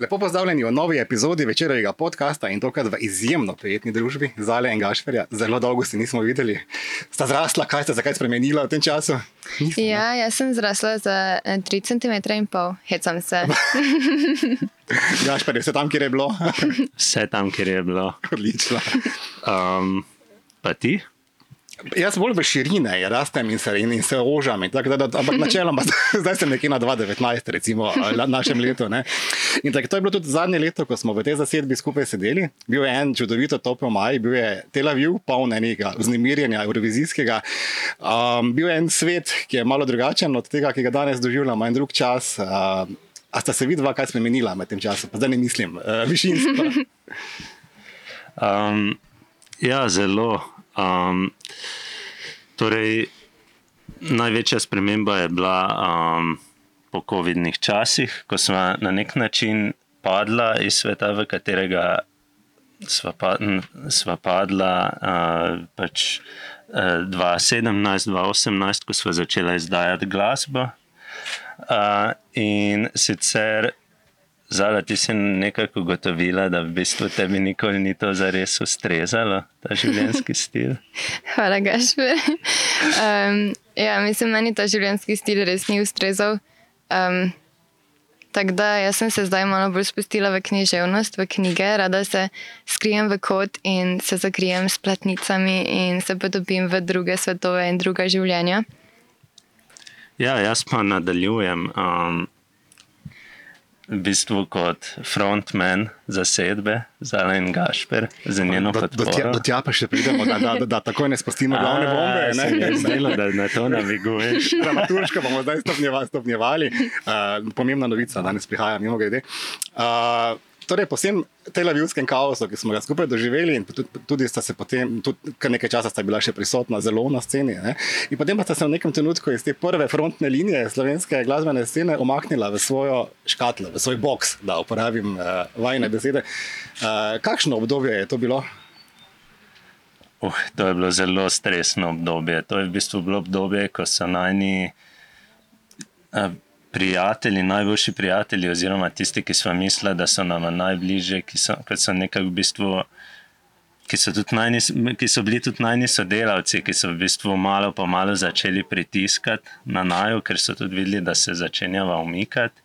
Lepo pozdravljeni v novi epizodi večerjega podcasta in tokrat v izjemno prijetni družbi Zale in Gašperja. Zelo dolgo se nismo videli. Sta zrasla, kaj ste zakaj spremenila v tem času? Nisem, ja, jaz sem zrasla za 3 cm in pol, hecam se. Gašper, vse tam, kjer je bilo. Vse tam, kjer je bilo. Odlično. Um, pa ti? Jaz bolj v širine rastem in se, in, in se ožam. In tak, da, da, ampak načeloma, zdaj sem nekje na 2019, recimo na našem letu. Ne. In tak, to je bilo tudi zadnje leto, ko smo v tej zasedbi skupaj sedeli. Bil je en čudovito topel maj, bil je Tel Aviv, poln enega vznemirjenja, eurovizijskega. Um, bil je en svet, ki je malo drugačen od tega, ki ga danes doživljamo, en drug čas. Uh, a sta se vidva kaj spremenila med tem časom? Pa zdaj ne mislim, uh, višinsko. Um, ja, zelo. Um, torej, največja sprememba je bila um, po COVID-nih časih, ko smo na nek način padla iz sveta, v katerega smo pa, padla uh, pač, uh, 2017-2018, ko smo začeli izdajati glasbo. Uh, in sicer Zala, ti si nekako ugotovila, da v bistvu tebi nikoli ni to zares ustrezalo, ta življenjski stil. Hvala, Gašper. Um, ja, mislim, meni ta življenjski stil res ni ustrezal. Um, Tako da jaz sem se zdaj malo bolj spustila v književnost, v knjige, rada se skrijem v kot in se zakrijem s platnicami in se potopim v druge svetove in druga življenja. Ja, jaz pa nadaljujem. Um, v bistvu kot frontman zasedbe za Alen Gašper, za njeno podporo. Do tja pa še pridemo, da, da, da, da takoj ne spustimo glavne bombe. Ne, ne, zdelo, da na to naviguješ. Dramaturško bomo zdaj stopnjevali. Uh, pomembna novica, danes prihaja mimo grede. Uh, Torej, po vsem televizijskem kaosu, ki smo ga skupaj doživeli, in tudi, tudi sta se potem, tudi kar nekaj časa sta bila še prisotna, zelo na sceni. Ne? In potem pa sta se v nekem trenutku iz te prve frontne linije slovenske glasbene scene omaknila v svojo škatlo, v svoj box, da uporabim uh, vajne besede. Uh, kakšno obdobje je to bilo? Uh, to je bilo zelo stresno obdobje. To je v bistvu bilo obdobje, ko so najni. Uh, prijatelji, najboljši prijatelji, oziroma tisti, ki smo mislili, da so nam najbližje, ki so, so nekako v bistvu. Ki so, najni, ki so bili tudi najni sodelavci, ki so v bistvu malo po malo začeli pritiskati na naju, ker so tudi videli, da se začenjava umikati.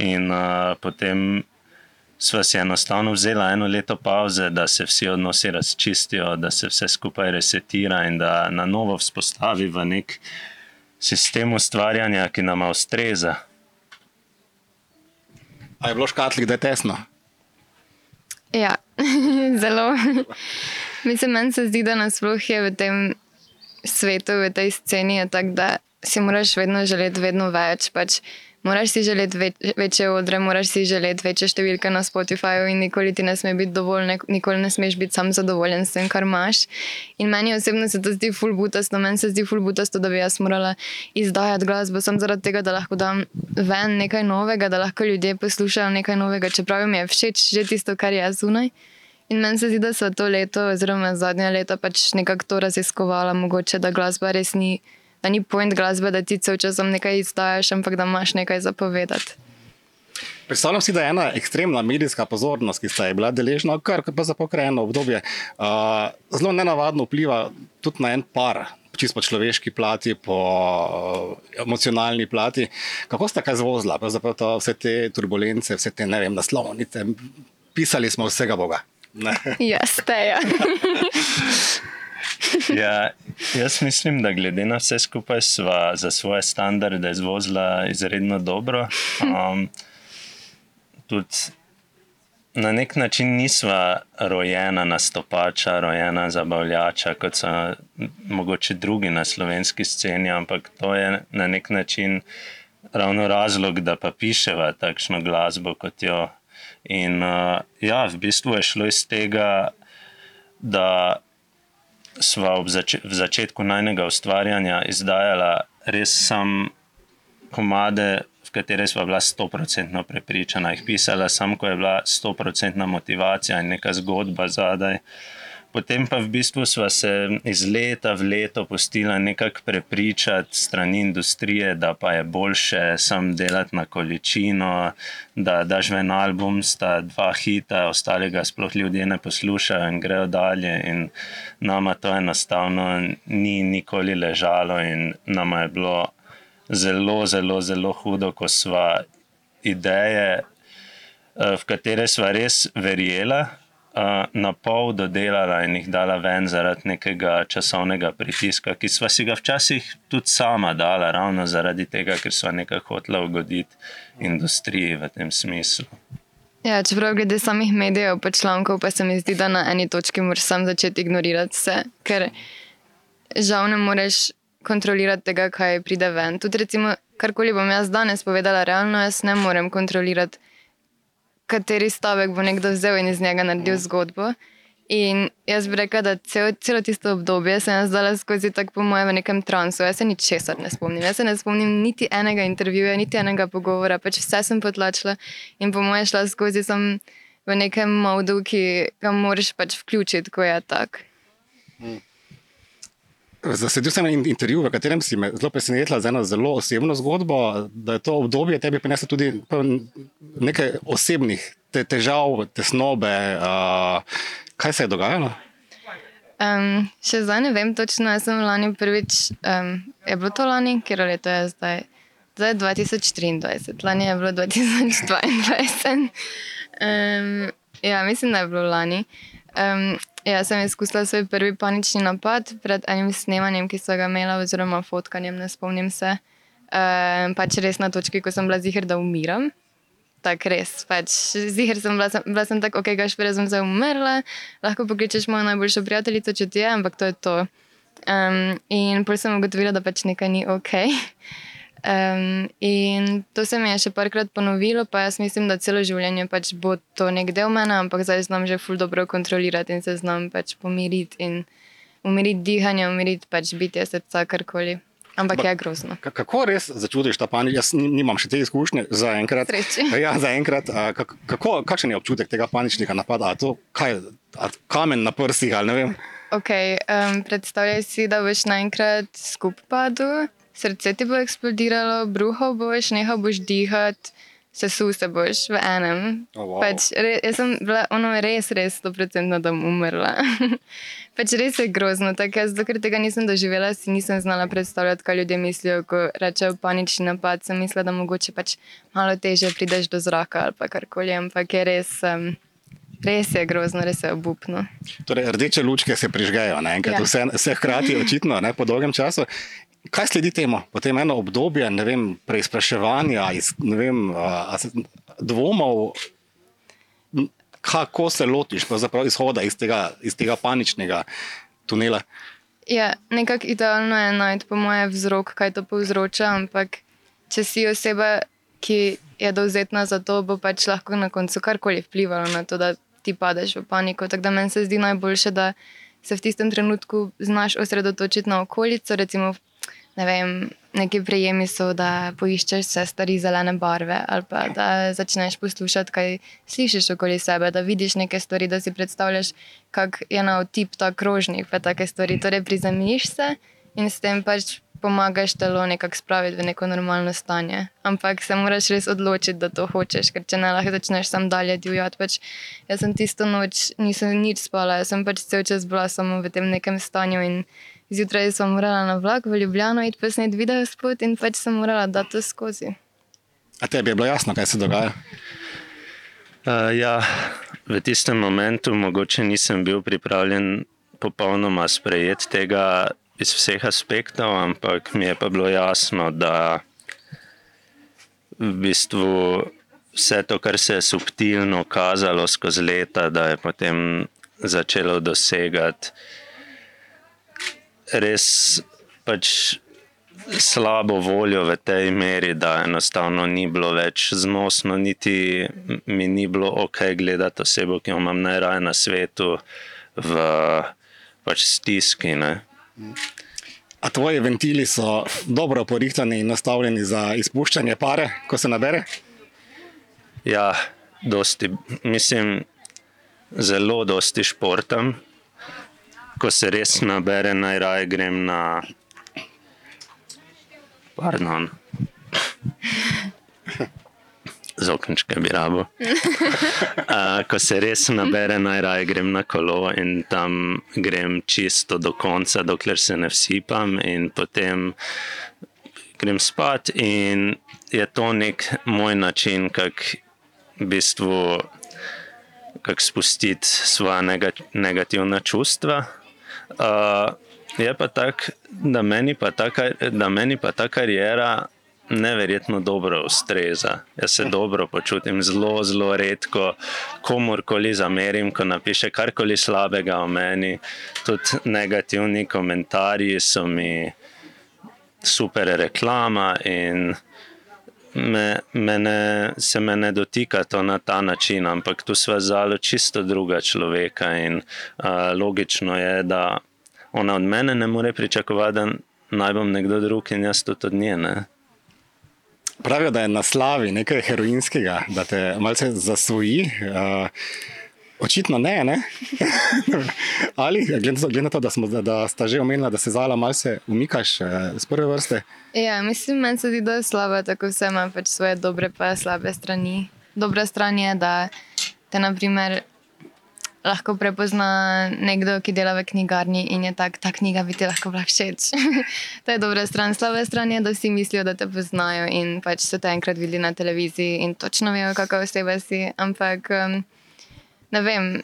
In uh, potem smo si enostavno vzeli eno leto pauze, da se vsi odnosi razčistijo, da se vse skupaj resetira in da na novo vzpostavi v nek sistem ustvarjanja, ki nam ustreza. A je bilo škatlik, da je tesno? Ja, zelo. Mislim, meni se zdi, da nas je v tem svetu, v tej sceni, tako da si moraš vedno želeti vedno več. Pač moraš si želeti več, večje odre, moraš si želeti večje številke na Spotifyju in nikoli ti ne sme biti dovolj, ne, nikoli ne smeš biti sam zadovoljen s tem, kar imaš. In meni osebno se to zdi fulbutasto, meni se zdi fulbutasto, da bi jaz morala izdajati glasbo samo zaradi tega, da lahko dam ven nekaj novega, da lahko ljudje poslušajo nekaj novega, čeprav mi je všeč že tisto, kar je zunaj. In meni se zdi, da so to leto, oziroma zadnja leta, pač nekako to raziskovala, mogoče da glasba res ni da ni point glasbe, da ti cel čas nekaj izdajaš, ampak da imaš nekaj zapovedati. Predstavljam si, da je ena ekstremna medijska pozornost, ki sta je bila deležna, kar pa za pokrajeno obdobje, uh, zelo nenavadno vpliva tudi na en par. Čisto po človeški plati, po uh, emocionalni plati. Kako sta kaj zvozila, pravzaprav vse te turbulence, vse te vem, naslovnice, pisali smo vsega Boga. Ja, ste. Ja. Ja, jaz mislim, da glede na vse skupaj sva za svoje standarde izvozila izredno dobro. Um, tudi na nek način nisva rojena nastopača, rojena zabavljača, kot so mogoče drugi na slovenski sceni, ampak to je na nek način ravno razlog, da pa piševa takšno glasbo kot jo. In uh, ja, v bistvu je šlo iz tega, da sva zač v začetku najnega ustvarjanja izdajala res sam komade, v katere sva bila stoprocentno prepričana, jih pisala sam, ko je bila stoprocentna motivacija in neka zgodba zadaj. Potem pa v bistvu smo se iz leta v leto postila nekako prepričati strani industrije, da pa je boljše sam delati na količino, da daš ven album, sta dva hita, ostalega sploh ljudje ne poslušajo in grejo dalje. In nama to enostavno ni nikoli ležalo in nama je bilo zelo, zelo, zelo hudo, ko sva ideje, v katere sva res verjela na pol dodelala in jih dala ven zaradi nekega časovnega pritiska, ki smo si ga včasih tudi sama dala, ravno zaradi tega, ker smo nekako hotela ugoditi industriji v tem smislu. Ja, čeprav glede samih medijev, pa člankov, pa se mi zdi, da na eni točki moraš sam začeti ignorirati vse, ker žal ne moreš kontrolirati tega, kaj pride ven. Tudi, recimo, karkoli bom jaz danes povedala, realno jaz ne morem kontrolirati kateri stavek bo nekdo vzel in iz njega naredil zgodbo. In jaz bi rekla, da cel, celo tisto obdobje se je zdalo skozi tako, po mojem, v nekem transu. Jaz se ničesar ne spomnim. Jaz se ne spomnim niti enega intervjuja, niti enega pogovora, pač vse sem potlačila in po mojem šla skozi sem v nekem modu, ki ga moraš pač vključiti, ko je tak. Hmm. Zasledil sem en intervju, v katerem si me zelo presenetila z eno zelo osebno zgodbo, da je to obdobje tebi prineslo tudi nekaj osebnih te, težav, tesnobe. Uh, kaj se je dogajalo? Um, še zdaj ne vem točno, jaz sem lani prvič, um, je bilo to lani, ker je zdaj, zdaj je 2023, lani je bilo 2022. Um, ja, mislim, da je bilo lani. Um, Ja, sem izkusila svoj prvi panični napad pred enim snemanjem, ki so ga imela, oziroma fotkanjem, ne spomnim se. Um, pač res na točki, ko sem bila zihar, da umiram. Tako res, pač zihar sem bila, bila sem tako, ok, gaš prej sem se umrla, lahko pokličeš mojo najboljšo prijateljico, če ti je, ampak to je to. Um, in potem sem ugotovila, da pač nekaj ni ok. Um, in to se mi je še parkrat ponovilo, pa jaz mislim, da celo življenje pač bo to nek del mene, ampak zdaj znam že ful dobro kontrolirati in se znam pač pomiriti in umiriti dihanje, umiriti pač bitje srca, karkoli. Ampak ba, je grozno. Kako res začutiš ta panik? Jaz nimam še te izkušnje za enkrat. Ja, za enkrat. Kako, kakšen je občutek tega paničnega napada? A to kaj, a kamen na prsih ali ne vem? Okay, um, predstavljaj si, da boš naenkrat skupaj padel srce ti bo eksplodiralo, bruho boš, nehal boš dihati, sesul se boš v enem. Oh, wow. pač, re, jaz sem bila ono res, res, sto procentno, da bom umrla. pač res je grozno, tako jaz, dokler tega nisem doživela, si nisem znala predstavljati, kaj ljudje mislijo, ko rečejo panični napad. Sem mislila, da mogoče pač malo teže prideš do zraka ali karkoli, ampak je res. Um, Res je grozno, res je obupno. Torej, rdeče lučke se prižgejo, enkrat ja. vse, vse hkrati, očitno, ne, po dolgem času. Kaj sledi temu? Potem eno obdobje vem, preizpraševanja, iz, vem, dvomov, kako se lotiš izhoda iz tega, iz tega paničnega tunela. Ja, nekako idealno je najti, po mojem, vzrok, kaj to povzroča. Ampak, če si oseba, ki je dovzetna za to, bo pač lahko na koncu karkoli vplivalo na to, da ti padeš v paniko. Tako da meni se zdi najboljše, da se v tistem trenutku znaš osredotočiti na okolico, recimo ne vem, neki prijemi so, da poiščeš vse stvari zelene barve ali pa da začneš poslušati, kaj slišiš okoli sebe, da vidiš neke stvari, da si predstavljaš, kak je na otip ta krožnik, pa take stvari. Torej, prizemljiš se in s tem pač pomagaš telo nekako spraviti v neko normalno stanje. Ampak se moraš res odločiti, da to hočeš, ker če ne lahko začneš sam dalje divjati. Pač jaz sem tisto noč nisem nič spala, jaz sem pač cel čas bila samo v tem nekem stanju in zjutraj sem morala na vlak v Ljubljano iti posnet video spot in pač sem morala dati to skozi. A tebi je bilo jasno, kaj se dogaja? Uh, ja, v tistem momentu mogoče nisem bil pripravljen popolnoma sprejeti tega iz vseh aspektov, ampak mi je pa bilo jasno, da v bistvu vse to, kar se je subtilno kazalo skozi leta, da je potem začelo dosegati res pač slabo voljo v tej meri, da enostavno ni bilo več znosno, niti mi ni bilo ok gledati osebo, ki jo imam najraje na svetu, v pač stiski. Ne. A tvoji ventili so dobro porihtani in nastavljeni za izpuščanje pare, ko se nabere? Ja, dosti, mislim, zelo dosti športam ko se res nabere, najraje grem na. Pardon. Z okničke bi rabo. Uh, ko se res nabere, najraje grem na kolo in tam grem čisto do konca, dokler se ne vsipam, in potem grem spat. In je to nek moj način, kako v bistvu kako spustiti svoje negativna čustva. Uh, je pa tako, da meni pa ta, da meni pa ta karijera neverjetno dobro ustreza. Jaz se dobro počutim, zelo, zelo redko komorkoli zamerim, ko napiše karkoli slabega o meni. Tudi negativni komentarji so mi super reklama in me, mene, se me ne dotika to na ta način, ampak tu sva zalo čisto druga človeka in uh, logično je, da ona od mene ne more pričakovati, da naj bom nekdo drug in jaz tudi od nje. Ne? Pravijo, da je na slavi nekaj heroinskega, da te malce zasvoji. Uh, Očitno ne, ne? ali glede na to, da, smo, da sta že omenila, da se zala malce umikaš z eh, prve vrste. Ja, mislim, meni se zdi, da je slaba, tako vse ima pač svoje dobre pa slabe strani. Dobra stran je, da te naprimer, lahko prepozna nekdo, ki dela v knjigarni in je tak, ta knjiga bi ti lahko bila všeč. to je dobra stran. Slaba stran je, da vsi mislijo, da te poznajo in pač so te enkrat videli na televiziji in točno vejo, kakšna oseba si. Ampak. Um, ne vem,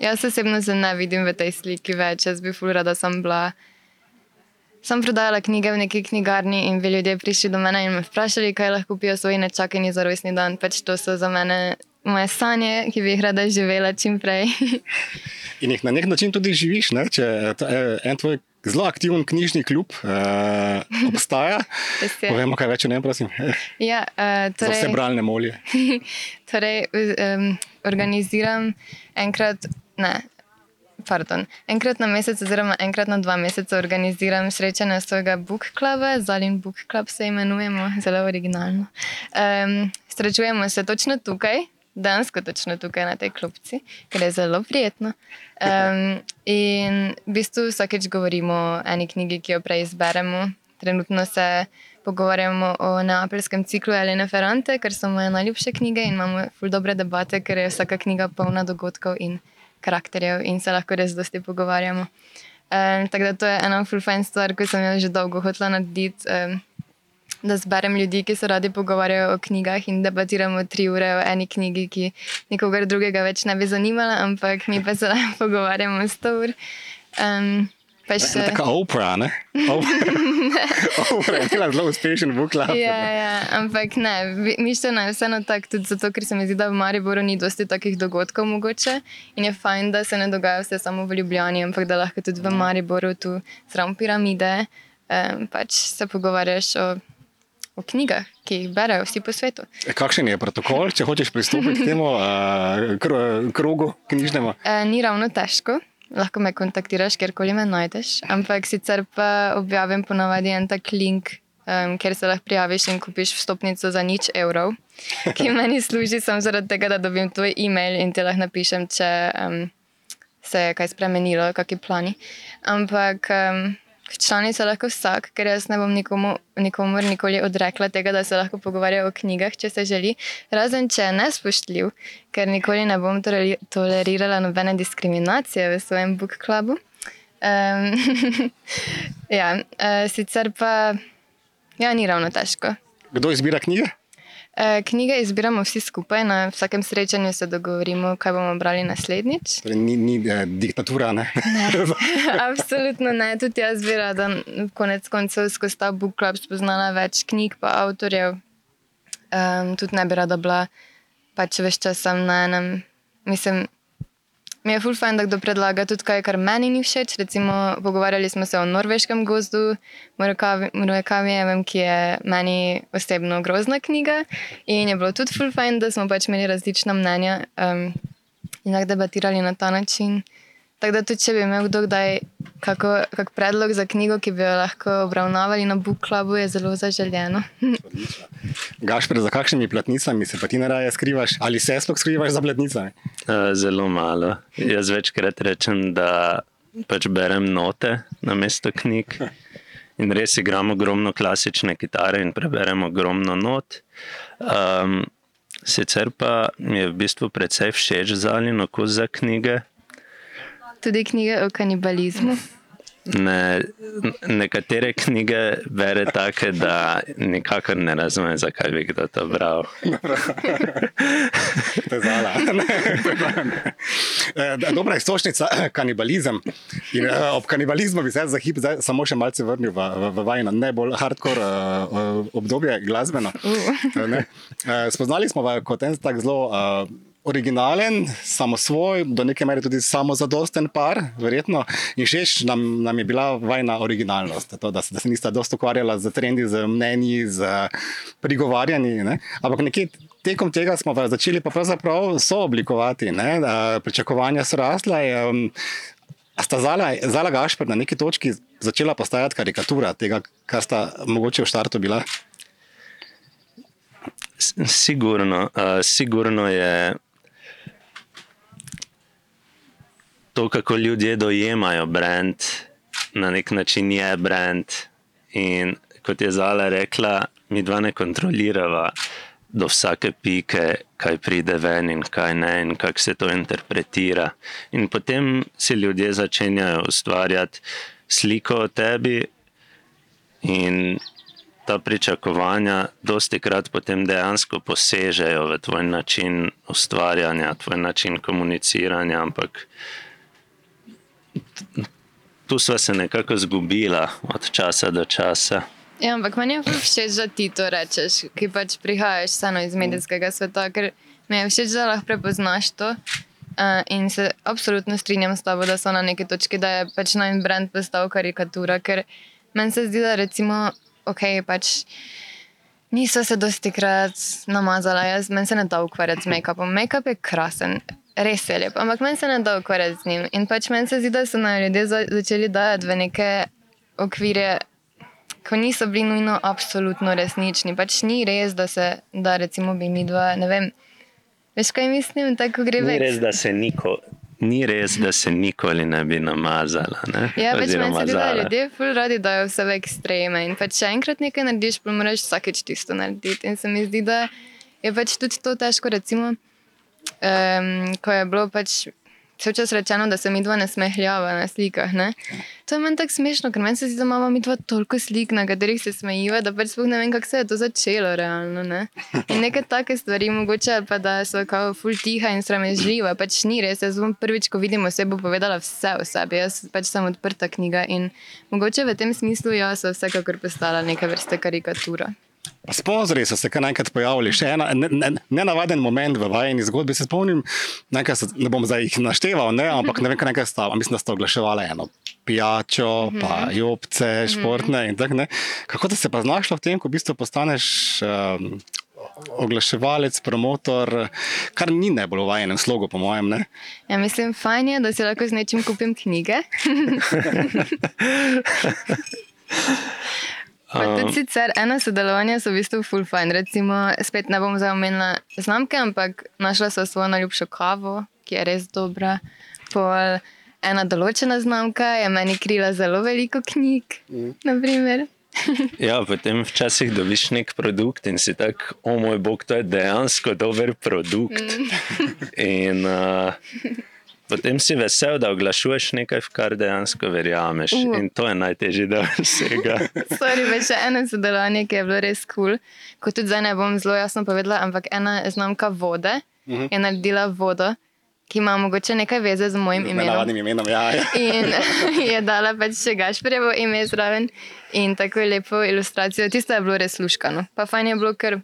jaz osebno se ne vidim v tej sliki več, jaz bi fulra, da sem bila. Sem prodajala knjige v neki knjigarni in bi ljudje prišli do mene in me vprašali, kaj lahko kupijo svoji nečakani za rojstni dan. Pač to so za mene moje sanje, ki bi jih rada živela čim prej. in jih na nek način tudi živiš, ne? če je en tvoj zelo aktiven knjižni klub uh, obstaja. Povemo, kaj več o njem, prosim. Ja, uh, torej, vse bralne molje. torej, um, organiziram enkrat, ne, pardon, enkrat na mesec, oziroma enkrat na dva meseca organiziram srečanje svojega book kluba, Zalin Book Club se imenujemo, zelo originalno. Um, srečujemo se točno tukaj dejansko točno tukaj na tej klopci, ker je zelo prijetno. Um, in v bistvu vsakeč govorimo o eni knjigi, ki jo prej izberemo. Trenutno se pogovarjamo o neapelskem ciklu Elena Ferrante, ker so moje najljubše knjige in imamo ful dobre debate, ker je vsaka knjiga polna dogodkov in karakterjev in se lahko res dosti pogovarjamo. Um, tako da to je ena ful fajn stvar, ki sem jo že dolgo hotela narediti. Um, da zberem ljudi, ki se radi pogovarjajo o knjigah in debatiramo tri ure o eni knjigi, ki nikogar drugega več ne bi zanimala, ampak mi pa se lahko pogovarjamo sto ur. Um, Še... Tako opera, ne? Opera je bila zelo uspešen v Ukrajini. Ja, ja, ampak ne, mišljeno je vseeno tako, tudi zato, ker se mi zdi, da v Mariboru ni dosti takih dogodkov mogoče in je fajn, da se ne dogaja vse samo v Ljubljani, ampak da lahko tudi v Mariboru tu sram piramide, um, pač se pogovarjaš o o knjigah, ki jih berejo vsi po svetu. E, kakšen je protokol, če hočeš pristopiti k temu uh, krogu knjižnemu? E, ni ravno težko. Lahko me kontaktiraš, kjerkoli me najdeš. Ampak sicer pa objavim ponovadi en tak link, um, kjer se lahko prijaviš in kupiš vstopnico za nič evrov, ki meni služi samo zaradi tega, da dobim tvoj e-mail in ti lahko napišem, če um, se je kaj spremenilo, kakšni plani. Ampak. Um, članica lahko vsak, ker jaz ne bom nikomu, nikomu nikoli odrekla tega, da se lahko pogovarja o knjigah, če se želi, razen če je nespoštljiv, ker nikoli ne bom tolerirala nobene diskriminacije v svojem book klubu. Um, ja, uh, sicer pa ja, ni ravno težko. Kdo izbira knjige? Eh, knjige izbiramo vsi skupaj, na vsakem srečanju se dogovorimo, kaj bomo brali naslednjič. Torej, ni, ni eh, diktatura, ne? ne. Absolutno ne. Tudi jaz bi rada, konec koncev, skozi ta book club spoznala več knjig, pa avtorjev. Um, tudi ne bi rada bila pač več časa na enem. Mislim, mi je fulfajn, da kdo predlaga tudi kaj, kar meni ni všeč. Recimo, pogovarjali smo se o norveškem gozdu, Murakami, ki je meni osebno grozna knjiga. In je bilo tudi fulfajn, da smo pač imeli različna mnenja um, in lahko debatirali na ta način. Tako da, tudi če bi imel kdo kdaj kak predlog za knjigo, ki bi jo lahko obravnavali na Book Clubu, je zelo zaželjeno. Gašpr, za kakšnimi platnicami se pa ti naraje skrivaš? Ali se sploh skrivaš za platnicami? Uh, zelo malo. Jaz večkrat rečem, da pač berem note na mesto knjig. In res igram ogromno klasične kitare in preberem ogromno not. Um, sicer pa mi je v bistvu precej všeč zaljen okus za knjige. Tudi knjige o kanibalizmu. Ne, nekatere knjige bere tako, da nikakor ne razumem, zakaj bi kdo to bral. To je zala. Dobra istočnica, kanibalizem. In, uh, ob kanibalizmu bi se za hip zdaj samo še malce vrnil v, v, v vajno najbolj hardcore uh, obdobje glasbeno. Uh. Ne. Spoznali smo vas kot en tak zelo. Uh, Originalen, samosvoj, do neke mere tudi samozadosten par, verjetno. In všeč nam, nam je bila vajna originalnost, to, da, da se nista dosto ukvarjala z trendi, z mnenji, z prigovarjanji. Ne? Ampak nekje tekom tega smo začeli pa pravzaprav sooblikovati, pričakovanja so rasla. Je, A sta Zala, Zala Gašpr na neki točki začela postajati karikatura tega, kar sta mogoče v štartu bila? Sigurno, uh, sigurno je to, kako ljudje dojemajo brand, na nek način je brand. In kot je Zala rekla, mi dva ne kontroliramo do vsake pike, kaj pride ven in kaj ne, in kako se to interpretira. In potem si ljudje začenjajo ustvarjati sliko o tebi, in ta pričakovanja, dosti krat potem dejansko posežejo v tvoj način ustvarjanja, tvoj način komuniciranja, ampak tu smo se nekako izgubila od časa do časa. Ja, ampak meni je všeč, da ti to rečeš, ki pač prihajaš samo iz medijskega sveta, ker mi je všeč, da lahko prepoznaš to. Uh, in se absolutno strinjam s tabo, da so na neki točki, da je pač naj brand postal karikatura, ker meni se zdi, da recimo, ok, pač niso se dosti krat namazala, jaz meni se ne da ukvarjati z make-upom. Make-up je krasen, res je lep, ampak meni se ne da ukvarjati z njim. In pač meni se zdi, da so na ljudje za, začeli dajati v neke okvire, ko niso bili nujno absolutno resnični. Pač ni res, da se, da recimo bi mi dva, ne vem, veš kaj mislim, tako gre Ni več. res, da se, niko, ni res, da se nikoli ne bi namazala. Ne? Ja, pač meni se zdi, da ljudje ful radi dajo vse v ekstreme in pač če enkrat nekaj narediš, pa moraš vsakeč tisto narediti. In se mi zdi, da je pač tudi to težko, recimo, um, ko je bilo pač vse čas rečeno, da se mi dva ne smehljava na slikah. Ne? To je meni tako smešno, ker meni se zdi, da imamo mi dva toliko slik, na katerih se smejiva, da pač sploh ne vem, kako se je to začelo realno. Ne? In neke take stvari, mogoče pa da so kao ful tiha in sramežljiva, pač ni res. Jaz bom prvič, ko vidim osebo, povedala vse o sebi, jaz pač sem odprta knjiga in mogoče v tem smislu jaz sem vsekakor postala neka vrste karikatura. Sponzorji so se kar naenkrat pojavili, še en ne, ne, nenavaden moment v vajni zgodbi. Se spomnim, se, ne bom zdaj jih našteval, ne, ampak ne vem, kaj nekaj sta, mislim, da sta oglaševali eno pijačo, mm -hmm. pa jopce, športne in tako naprej. Kako se pa znašla v tem, ko v bistvu postaneš um, oglaševalec, promotor, kar ni najbolj v vajenem slogu, po mojem. Ne? Ja, mislim, fajn je, da si lahko z nečim kupim knjige. Pa tudi sicer ena sodelovanja so v bistvu full fajn. Recimo, spet ne bom zdaj omenila znamke, ampak našla so svojo najljubšo kavo, ki je res dobra. Pol ena določena znamka je meni krila zelo veliko knjig. Mm. Ja, potem včasih dobiš nek produkt in si tak, o moj bog, to je dejansko dober produkt. In uh, potem si vesel, da oglašuješ nekaj, v kar dejansko verjameš. Uh. In to je najtežji del vsega. Sorry, še eno sodelovanje, ki je bilo res kul. Cool. Ko tudi zdaj ne bom zelo jasno povedala, ampak ena znamka vode uh -huh. je naredila vodo, ki ima mogoče nekaj veze z mojim Z imenom. nenavadnim imenom. Ja, ja. In je dala pač še Gašprevo ime zraven in tako je lepo ilustracijo. Tisto je bilo res luškano. Pa fajn je bilo, ker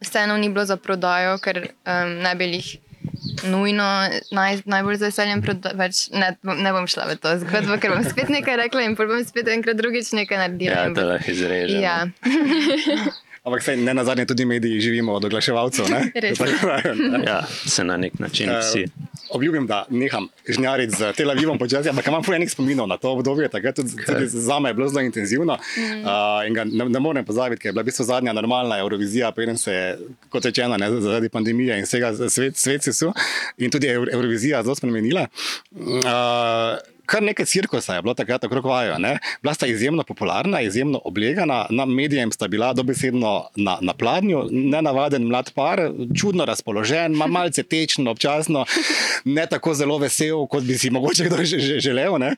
vseeno ni bilo za prodajo, ker um, ne bi jih nujno naj, najbolj z veseljem prodajati. Ne, bom- ne bom šla v to zgodbo, ker bom spet nekaj rekla in bom spet enkrat drugič nekaj naredila. Ja, bo- lahko izrežemo. Ja. Ampak sej, ne na zadnje tudi mediji živimo od oglaševalcev. ne? Res. Tako ne? Ja, se na nek način Eh, vsi. Obljubim, da neham žnjariti z Tel Avivom počasi, ampak imam puno enih spominov na to obdobje. Takrat tudi, tudi za me je bilo zelo intenzivno mm. uh, in ga ne, ne morem pozabiti, ker je bila v bistvu zadnja normalna Eurovizija, preden se je, kot rečeno, ne, zaradi pandemije in vsega svet, svet se su in tudi Euro- Eurovizija zelo spremenila. Uh, kar nekaj cirkusa je bilo takrat okrog vajo. Ne? Bila sta izjemno popularna, izjemno oblegana, na medijem sta bila dobesedno na, na pladnju, nenavaden mlad par, čudno razpoložen, ma malce tečen, občasno ne tako zelo vesel, kot bi si mogoče kdo že želel. Uh,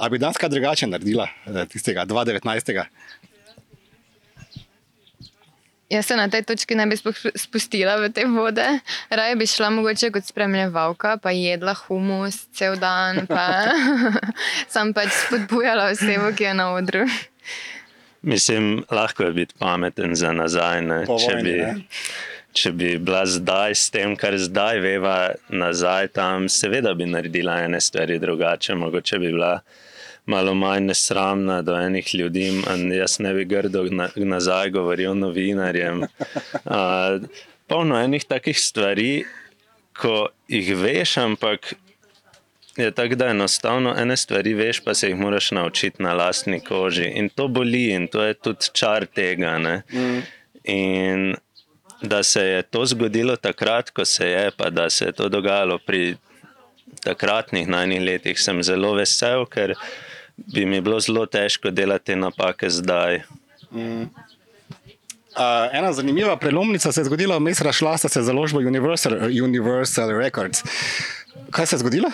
a bi danes kaj drugače naredila, eh, tistega 2019. Jaz se na tej točki ne bi spustila v te vode. Raje bi šla mogoče kot spremljevalka, pa jedla humus cel dan, pa sem pač spodbujala osebo, ki je na odru. Mislim, lahko je biti pameten za nazaj. Če, bi, če bi bila zdaj s tem, kar zdaj veva nazaj, tam seveda bi naredila ene stvari drugače. Mogoče bi bila malo manj nesramna do enih ljudi. Jaz ne bi grdo nazaj govoril novinarjem. Uh, polno enih takih stvari, ko jih veš, ampak je tako, da enostavno ene stvari veš, pa se jih moraš naučiti na lastni koži. In to boli, in to je tudi čar tega. Mm. In da se je to zgodilo takrat, ko se je, pa da se je to dogajalo pri. Takratnih najnih letih sem zelo vesel, ker bi mi bilo zelo težko delati napake zdaj. Mm. Uh, ena zanimiva prelomnica se je zgodila, vmes rašla sta se založba Universal, Universal Records. Kaj se je zgodilo?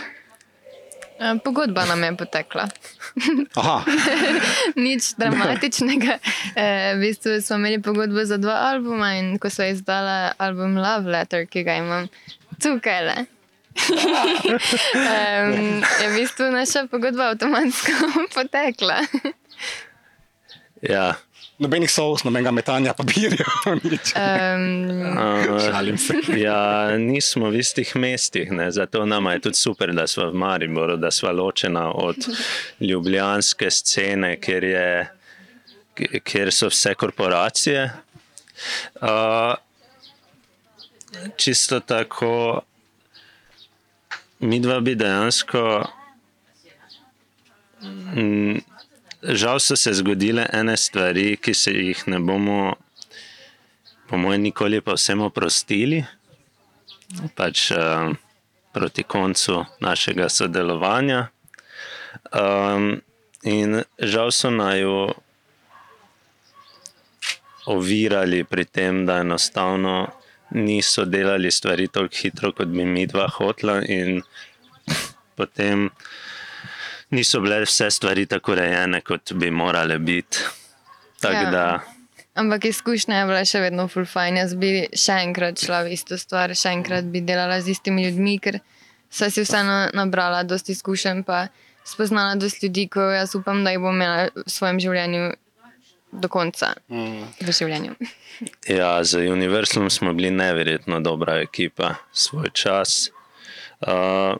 Pogodba nam je potekla. Nič dramatičnega. E, v bistvu smo imeli pogodbo za dva albuma in ko so izdala album Love Letter, ki ga imam tukaj. Le um, je v bistvu naša pogodba avtomatsko potekla. ja. Nobenih sous, nobenega metanja papirja. Um, uh, ja, nismo v istih mestih, ne? zato nam je tudi super, da smo v Mariboru, da smo ločena od ljubljanske scene, kjer, je, kjer so vse korporacije. Uh, čisto tako mi dva bi dejansko. Mm, žal so se zgodile ene stvari, ki se jih ne bomo, po mojem, nikoli pa vsem oprostili. Pač uh, proti koncu našega sodelovanja. Um, in žal so naju ovirali pri tem, da enostavno niso delali stvari tako hitro, kot bi mi dva hotla, in potem niso bile vse stvari tako urejene, kot bi morale biti. Ja. Ampak izkušnja je bila še vedno fulfajn. Jaz bi še enkrat šla v isto stvar, še enkrat bi delala z istimi ljudmi, ker sem si vseeno nabrala dosti izkušenj, pa spoznala dosti ljudi, ko jaz upam, da jih bom imela v svojem življenju do konca mm. v življenju. Ja, z Universalom smo bili neverjetno dobra ekipa, svoj čas. Uh,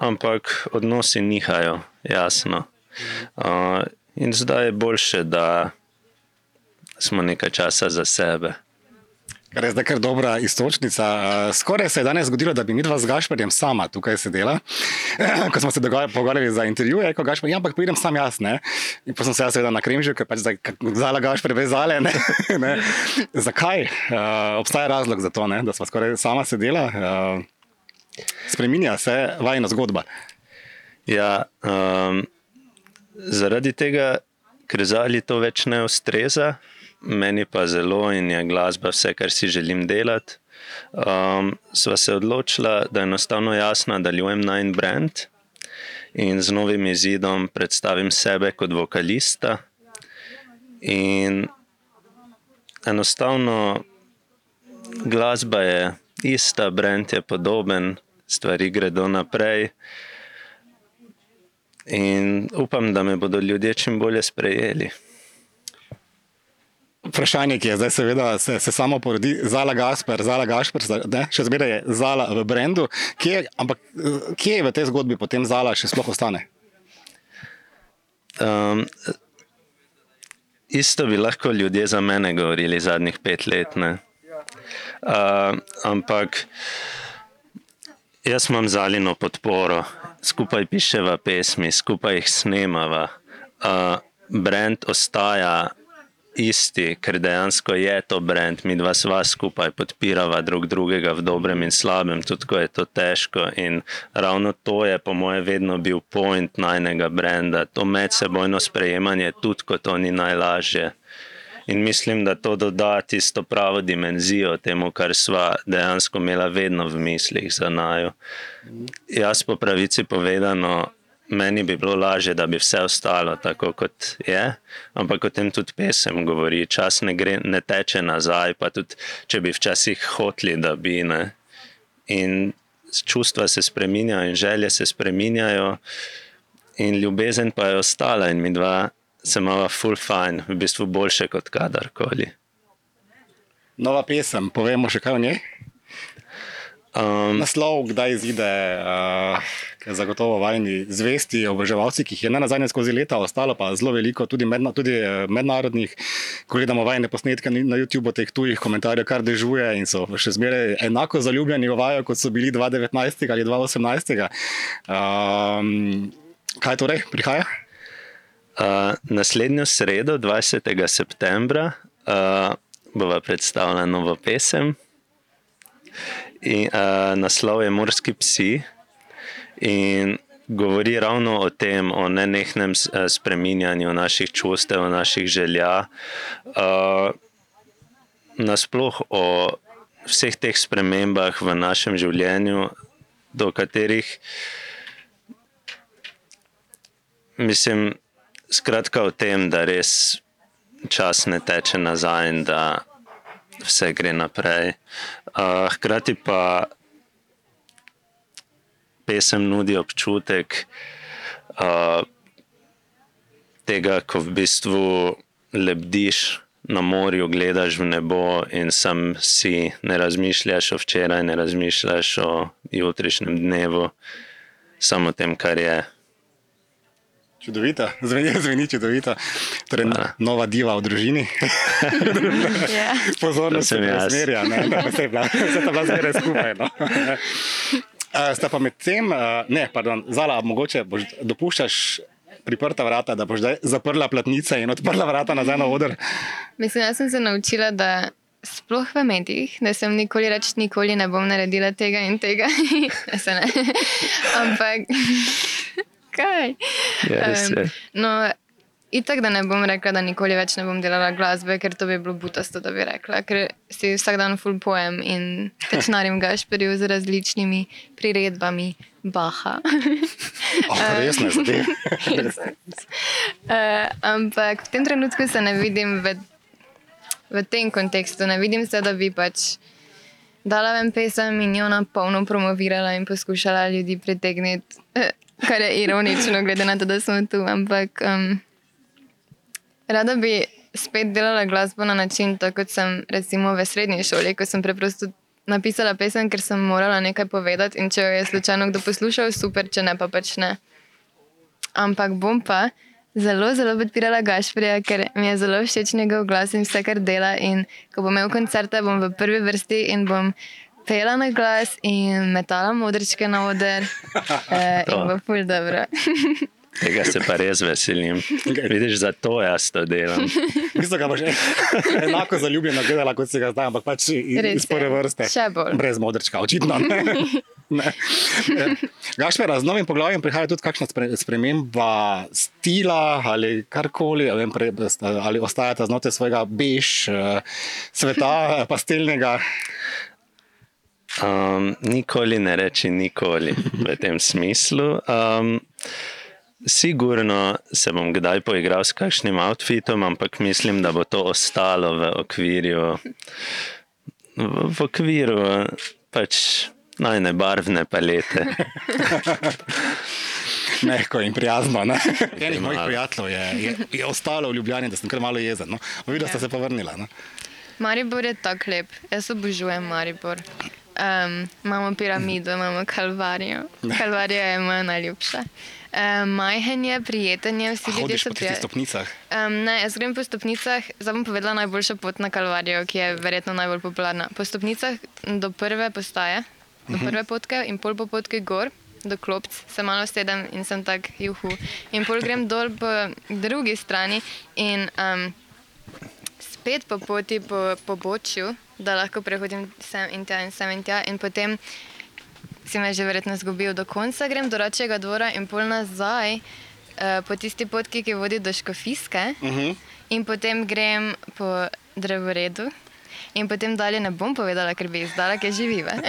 ampak odnosi nihajo, jasno. Uh, in zdaj je boljše, da smo nekaj časa za sebe. Je zdaj kar dobra istočnica. Skoraj se je danes zgodilo, da bi mi dva z Gašperjem sama tukaj sedela, ko smo se pogovarjali za intervjuje, ko Gašper, ja, ampak pridem sam jaz, ne. In pa sem se jaz seveda na kremžju, ker pač zala Gašper vezale, ne. ne. Zakaj? Uh, obstaja razlog za to, ne, da smo skoraj sama sedela. Uh, spreminja se vajna zgodba. Ja, um, zaradi tega, ker zali to več ne ustreza meni pa zelo in je glasba vse, kar si želim delati. Um, sva se odločila, da enostavno jaz nadaljujem na en brand in z novim izidom predstavim sebe kot vokalista. In enostavno glasba je ista, brand je podoben, stvari gredo naprej. In upam, da me bodo ljudje čim bolje sprejeli. Vprašanje, ki je zdaj, seveda, se, se samo porodi, zala Gaspar, zala Gaspar, ne, še zmeraj je zala v brendu. Kje, ampak kje v tej zgodbi potem zala še sploh ostane? Um, isto bi lahko ljudje za mene govorili zadnjih pet let. Uh, ampak jaz imam zalino podporo, skupaj piševa pesmi, skupaj jih snemava. Uh, brend ostaja isti, ker dejansko je to brand, mi dva sva skupaj podpirava drug drugega v dobrem in slabem, tudi ko je to težko. In ravno to je, po mojem, vedno bil point najnega brenda, to medsebojno sprejemanje, tudi ko to ni najlažje. In mislim, da to doda tisto pravo dimenzijo temu, kar sva dejansko imela vedno v mislih za najo. Jaz, po pravici povedano, meni bi bilo lažje, da bi vse ostalo tako, kot je, ampak o tem tudi pesem govori. Čas ne, gre, ne teče nazaj, pa tudi če bi včasih hoteli, da bi ne. In čustva se spremenjajo, in želje se spremenjajo, in ljubezen pa je ostala, in mi dva se imamo full fine, v bistvu boljše kot kadarkoli. Nova pesem, povemo še kaj o njej. Um, Naslov, kdaj izide, uh, zagotovo vajni zvesti oboževalci, ki jih je ne nazadnje skozi leta ostalo, pa zelo veliko, tudi, medna, tudi eh, mednarodnih, ko gledamo vajne posnetke na YouTubu, teh tujih komentarjev, kar dežuje in so še zmeraj enako zaljubljeni v vajo, kot so bili 2019 ali 2018. Um, kaj torej prihaja? Uh, naslednjo sredo, 20. septembra, uh, bova predstavila novo pesem. In, uh, naslov je Morski psi in govori ravno o tem, o nenehnem spreminjanju naših čustev, naših želja. Uh, nasploh o vseh teh spremembah v našem življenju, do katerih mislim. Skratka, o tem, da res čas ne teče nazaj in da vse gre naprej. Uh, hkrati pa pesem nudi občutek uh, tega, ko v bistvu lebdiš na morju, gledaš v nebo in sam si ne razmišljaš o včeraj, ne razmišljaš o jutrišnjem dnevu, samo o tem, kar je. Čudovita, zveni, zveni čudovita. Torej, Hvala. nova diva v družini. Ja. Pozorno To se preusmerja, ne, da se je bila, se ta bila zmeraj skupaj. No. Uh, sta pa med tem, uh, ne, pardon, Zala, mogoče boš, dopuščaš priprta vrata, da boš zaprla platnice in odprla vrata nazaj na oder. Mislim, jaz sem se naučila, da sploh v medijih, da sem nikoli reč, nikoli ne bom naredila tega in tega. Ne. Ampak, kaj? Ja, res je. no, itak, da ne bom rekla, da nikoli več ne bom delala glasbe, ker to bi bilo butasto, da bi rekla, ker si vsak dan full poem in tečnarim gašperju z različnimi priredbami Baha. Oh, resne zadeve. Uh, ampak v tem trenutku se ne vidim v, v tem kontekstu. Ne vidim se, da bi pač dala ven pesem in jo na polno promovirala in poskušala ljudi pritegniti, eh, kar je ironično, glede na to, da smo tu. Ampak um, rada bi spet delala glasbo na način, tako kot sem recimo v srednji šoli, ko sem preprosto. Napisala pesem, ker sem morala nekaj povedati, in če jo je slučajno kdo poslušal, super, če ne, pa pač ne. Ampak bom pa zelo, zelo podpirala Gašprija, ker mi je zelo všeč njegov glas in vse, kar dela. In ko bom imel koncerte, bom v prvi vrsti in bom pela na glas in metala modrčke na oder. Uh, in bo ful dobro. Tega se pa res veselim. Vidiš, zato jaz to delam. Mislim, da boš enako zaljubljena gledala, kot si ga zdaj, ampak pač iz, prve je. vrste. Še bolj. Brez modrčka, očitno. Ne. Ne. Gašpera, z novim poglavjem prihaja tudi kakšna spre, sprememba stila ali karkoli, ali, vem, pre, ali ostajate znotraj svojega bež eh, sveta, pastelnega. Um, nikoli ne reči nikoli v tem smislu. Um, sigurno se bom kdaj poigral s kakšnim outfitom, ampak mislim, da bo to ostalo v okviru, v, v okviru pač najne barvne palete. Mehko in prijazno. ne. Enih mojih prijateljev je, je, je ostalo v Ljubljani, da sem kar malo jezen. No. Videla ste Ja. se pa vrnila. No. Maribor je tako lep, jaz obožujem Maribor. Um, imamo piramido, imamo kalvarijo. Kalvarija je moja najljubša. Um, majhen je, prijeten je, vsi ljudje so po tistih prijatelji. stopnicah. Um, ne, jaz grem po stopnicah, zdaj bom povedala najboljša pot na Kalvarijo, ki je verjetno najbolj popularna. Po stopnicah do prve postaje, do prve potke in pol po potki gor. Do klopc se malo sedem in sem tak juhu. In pol grem dol po drugi strani in um, spet po poti po pobočju, da lahko prehodim sem in tja in sem in tja. In potem si me že verjetno zgubil do konca, grem do Račjega dvora in pol nazaj uh, po tisti potki, ki vodi do Škofiske. Uh -huh. In potem grem po drevoredu. In potem dalje ne bom povedala, ker bi izdala, ker živiva.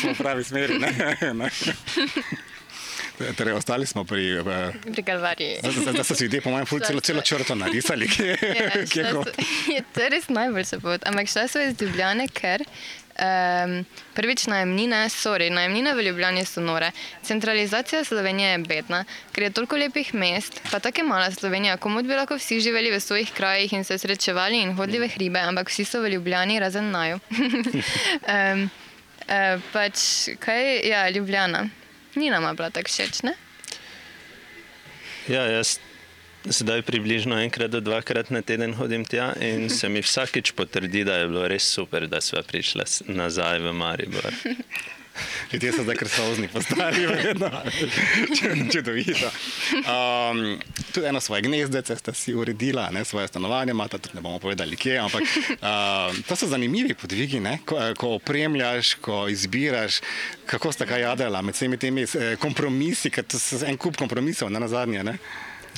smo v pravi smeri. Torej, ostali smo pri. Uh, Pri Kalvariji. da so si ljudje, po mojem, celo, celo črto narisali, kje, Ja, kje so- je to res najboljša pot. Ampak šla so iz Ljubljane, ker um, prvič najemnine, sorry, najemnine v Ljubljani so nore. Centralizacija Slovenije je bedna, ker je toliko lepih mest, pa tako je mala Slovenija, komod bi lahko vsi živeli v svojih krajih in se srečevali in hodili v hribe, ampak vsi so v Ljubljani, razen naju. um, uh, pač, kaj, ja, Ljubljana. Ni nama bila tako všeč, ne? Ja, jaz zdaj približno enkrat do dvakrat na teden hodim tja in se mi vsakič potrdi, da je bilo res super, da smo prišli nazaj v Maribor. Ljudje so zdaj krsozni postali, vedno. Čudovito. Um, tudi eno svoje gnezdece ste si uredila, ne, svoje stanovanje, imate tudi ne bomo povedali kje, ampak um, to so zanimivi podvigi, ne, ko, ko opremljaš, ko izbiraš, kako sta kaj jadela med vsemi temi eh, kompromisi, ker to so en kup kompromisov na nazadnje. Ne.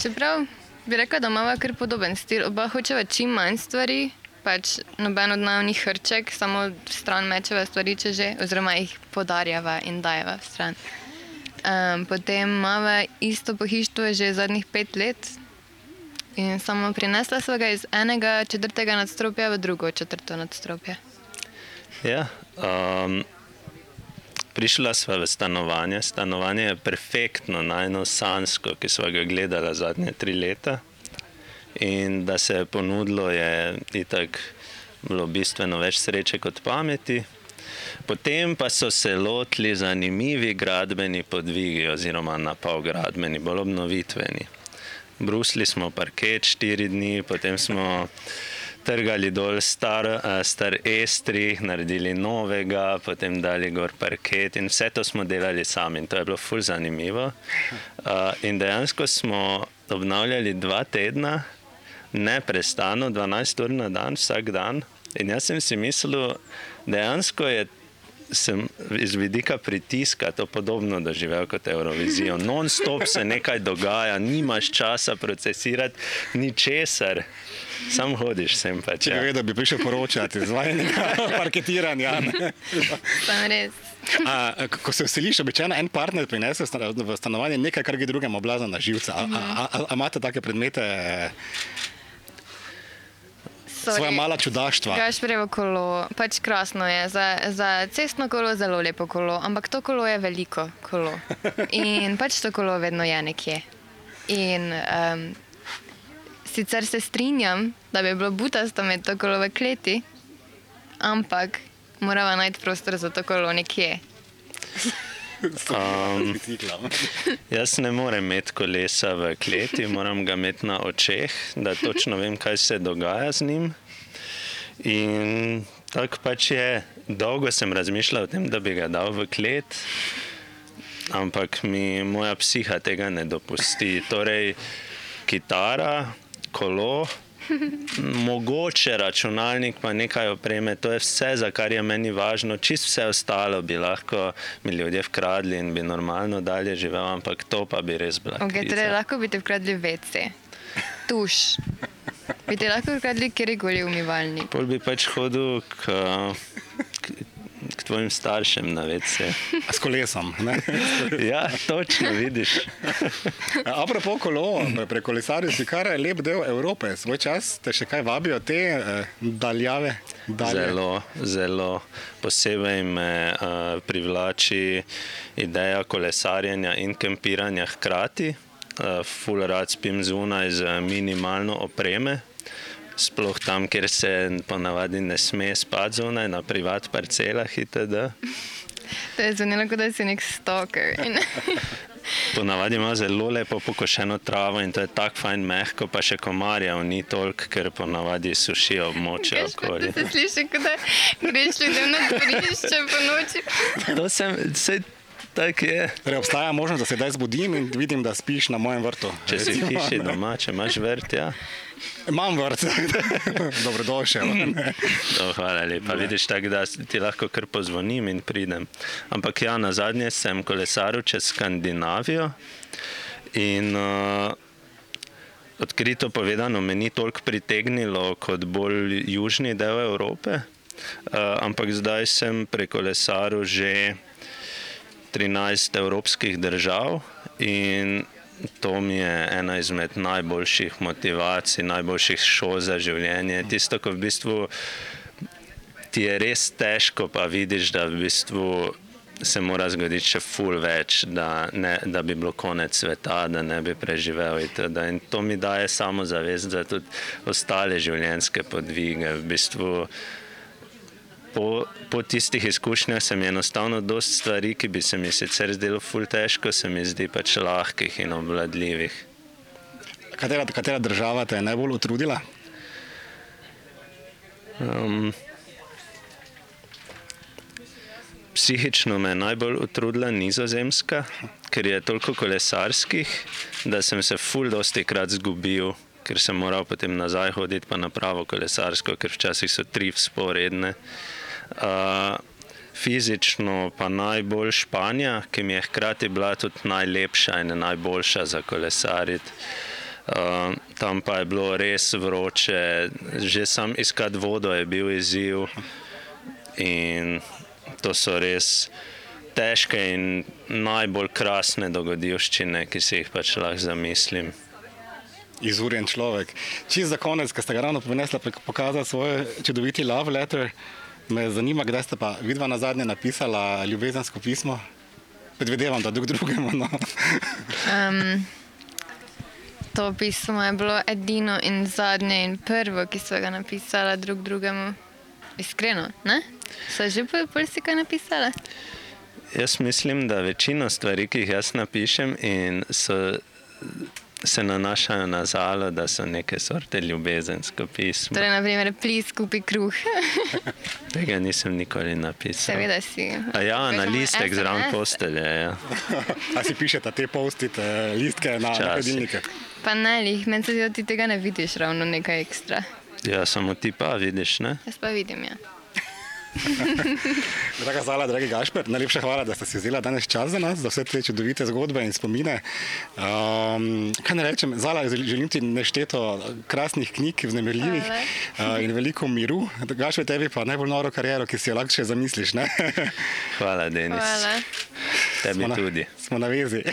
Čeprav bi rekla, da imamo kar podoben stil, oba hočeva čim manj stvari, pač noben od naju ni hrček, samo stran mečeva stvari, če že, oziroma jih podarjava in dajeva stran. Um, potem imamo isto pohištvo že zadnjih pet let in samo prinesla sva ga iz enega četrtega nadstropja v drugo četrto nadstropje. Ja, um, prišla sva v stanovanje. Stanovanje je perfektno, najno sansko, ki sva ga gledala zadnje tri leta. In da se je ponudilo, je itak bilo bistveno več sreče kot pameti. Potem pa so se lotili zanimivi gradbeni podvigi, oziroma napol gradbeni, bolj obnovitveni. Brusli smo parket štiri dni, potem smo trgali dol star, star estri, naredili novega, potem dali gor parket in vse to smo delali sami in to je bilo ful zanimivo. In dejansko smo obnavljali dva tedna, neprestano, 12 ur na dan, vsak dan. In jaz sem si mislil, dejansko je sem iz vidika pritiska to podobno doživel kot Eurovizijo. Non-stop se nekaj dogaja, nimaš časa procesirati ničesar, sam hodiš sem pač. Če bi Ja. vedel, bi prišel poročati z vajenega parketiranja. ne. Sem res. A, ko se vseliš, običajno en partner prinese v sta- v stanovanje nekaj, kar gre drugemu blazno na živce. A, a, a, a imate take predmete, eh, svoja Sorry. mala čudaštva? Gašprevo kolo, pač krasno je. Za, za cestno kolo zelo lepo kolo, ampak to kolo je veliko kolo. In pač to kolo vedno je nekje. In um, sicer se strinjam, da bi bilo butasto imeti to kolo v kleti, ampak moramo najti prostor za to kolo nekje. Um. Jaz ne morem imeti kolesa v kleti, moram ga imeti na očeh, da točno vem, kaj se dogaja z njim. In tako pač je. Dolgo sem razmišljal o tem, da bi ga dal v klet, ampak mi moja psiha tega ne dopusti. Torej, kitara, kolo, mogoče računalnik, pa nekaj opreme, to je vse, za kar je meni važno. Čist vse ostalo bi lahko mi ljudje vkradli in bi normalno dalje živel, ampak to pa bi res bila. Okay, torej lahko bi ti vkradli vece, tuš. Bi ti lahko vkradli kjerkoli umivalnik. Pol bi pač hodil k, k, k tvojim staršem na vece. S kolesom. Ja, točno vidiš. Apropo kolo, pre kolesarjev si kar lep del Evrope. Svoj čas te še kaj vabijo te eh, daljave? Dalje. Zelo, zelo. Posebej me uh, privlači ideja kolesarjenja in kempiranja hkrati. Uh, ful rad spim zunaj z minimalno opreme. Sploh tam, kjer se ponavadi ne sme spati zunaj, na privat parcelah itd. To je zvenelo, kot da si nek stalker. In Ponavadi ima zelo lepo pokošeno travo in to je tako fajn mehko, pa še komarjev ni toliko, ker ponavadi sušijo območje okoli. da se sliši, kot da greš ljudem na dvorišče po noči. To sem, se, Tak je. Torej, obstaja možnost, da se zdaj zbudim in vidim, da spiš na mojem vrtu. Če si v Recimo, hiši ne. doma, če imaš vrt, ja. Imam vrt, dobrodošel. Do, hvala lepa. Vidiš, tako da ti lahko kar pozvonim in pridem. Ampak ja, na zadnje sem kolesaril čez Skandinavijo in uh, odkrito povedano me ni toliko pritegnilo kot bolj južni del Evrope. Uh, ampak zdaj sem prekolesaril že 13 evropskih držav in to mi je ena izmed najboljših motivacij, najboljših šol za življenje. Tisto, ko v bistvu ti je res težko, pa vidiš, da v bistvu se mora zgoditi še ful več, da, ne, da bi bilo konec sveta, da ne bi preživel. itd. In to mi daje samo zavest za tudi ostale življenjske podvige. V bistvu, po, po tistih izkušnjah se mi enostavno dosti stvari, ki bi se mi sicer zdelo ful težko, se mi zdi pač lahkih in obvladljivih. Katera, katera država te je najbolj utrudila? Um, psihično me je najbolj utrudila Nizozemska, ker je toliko kolesarskih, da sem se ful dosti krat zgubil, ker sem moral potem nazaj hoditi pa na pravo kolesarsko, ker včasih so tri sporedne. Uh, fizično pa najbolj Španija, ki mi je hkrati bila tudi najlepša in najboljša za kolesariti. Uh, tam pa je bilo res vroče, že sam iskati vodo je bil izziv. In to so res težke in najbolj krasne dogodivščine, ki si jih pač lahko zamislim. Izurjen človek. Čist za konec, ki ste ga ravno prinesla pokazati svoj čudoviti love letter, me zanima, kdaj ste pa vidva na zadnje napisala ljubezensko pismo. Predvidevam, da drug drugemu. No. Um, to pismo je bilo edino in zadnje in prvo, ki so ga napisala drug drugemu. Iskreno, ne? So že pol, pol si kaj napisala? Jaz mislim, da večino stvari, ki jih jaz napišem, in so, se nanašajo na zalo, da so neke sorte ljubezensko pismo. Torej, naprimer, plis kupi kruh. Tega nisem nikoli napisal. Seveda si. A ja, na listek zraven postelje. Ja. A si pišete te postite, listke na, na hladilnike? Pa ne, lih, meni se zdi, da ti tega ne vidiš ravno nekaj ekstra. ja, samo ti pa vidiš, ne? Jaz pa vidim, ja. Draga Zala, dragi Gašper, najlepša hvala, da ste si vzeli danes čas za nas, za vse te čudovite zgodbe in spomine. Um, kaj ne rečem, Zala, želim ti nešteto krasnih knjig, vznemirljivih uh, in veliko miru. Gašper, tebi pa najbolj noro kariero, ki si jo lahko še zamisliš. Ne? Hvala, Denis. Hvala. Tebi Smo na- tudi. Smo na vezi.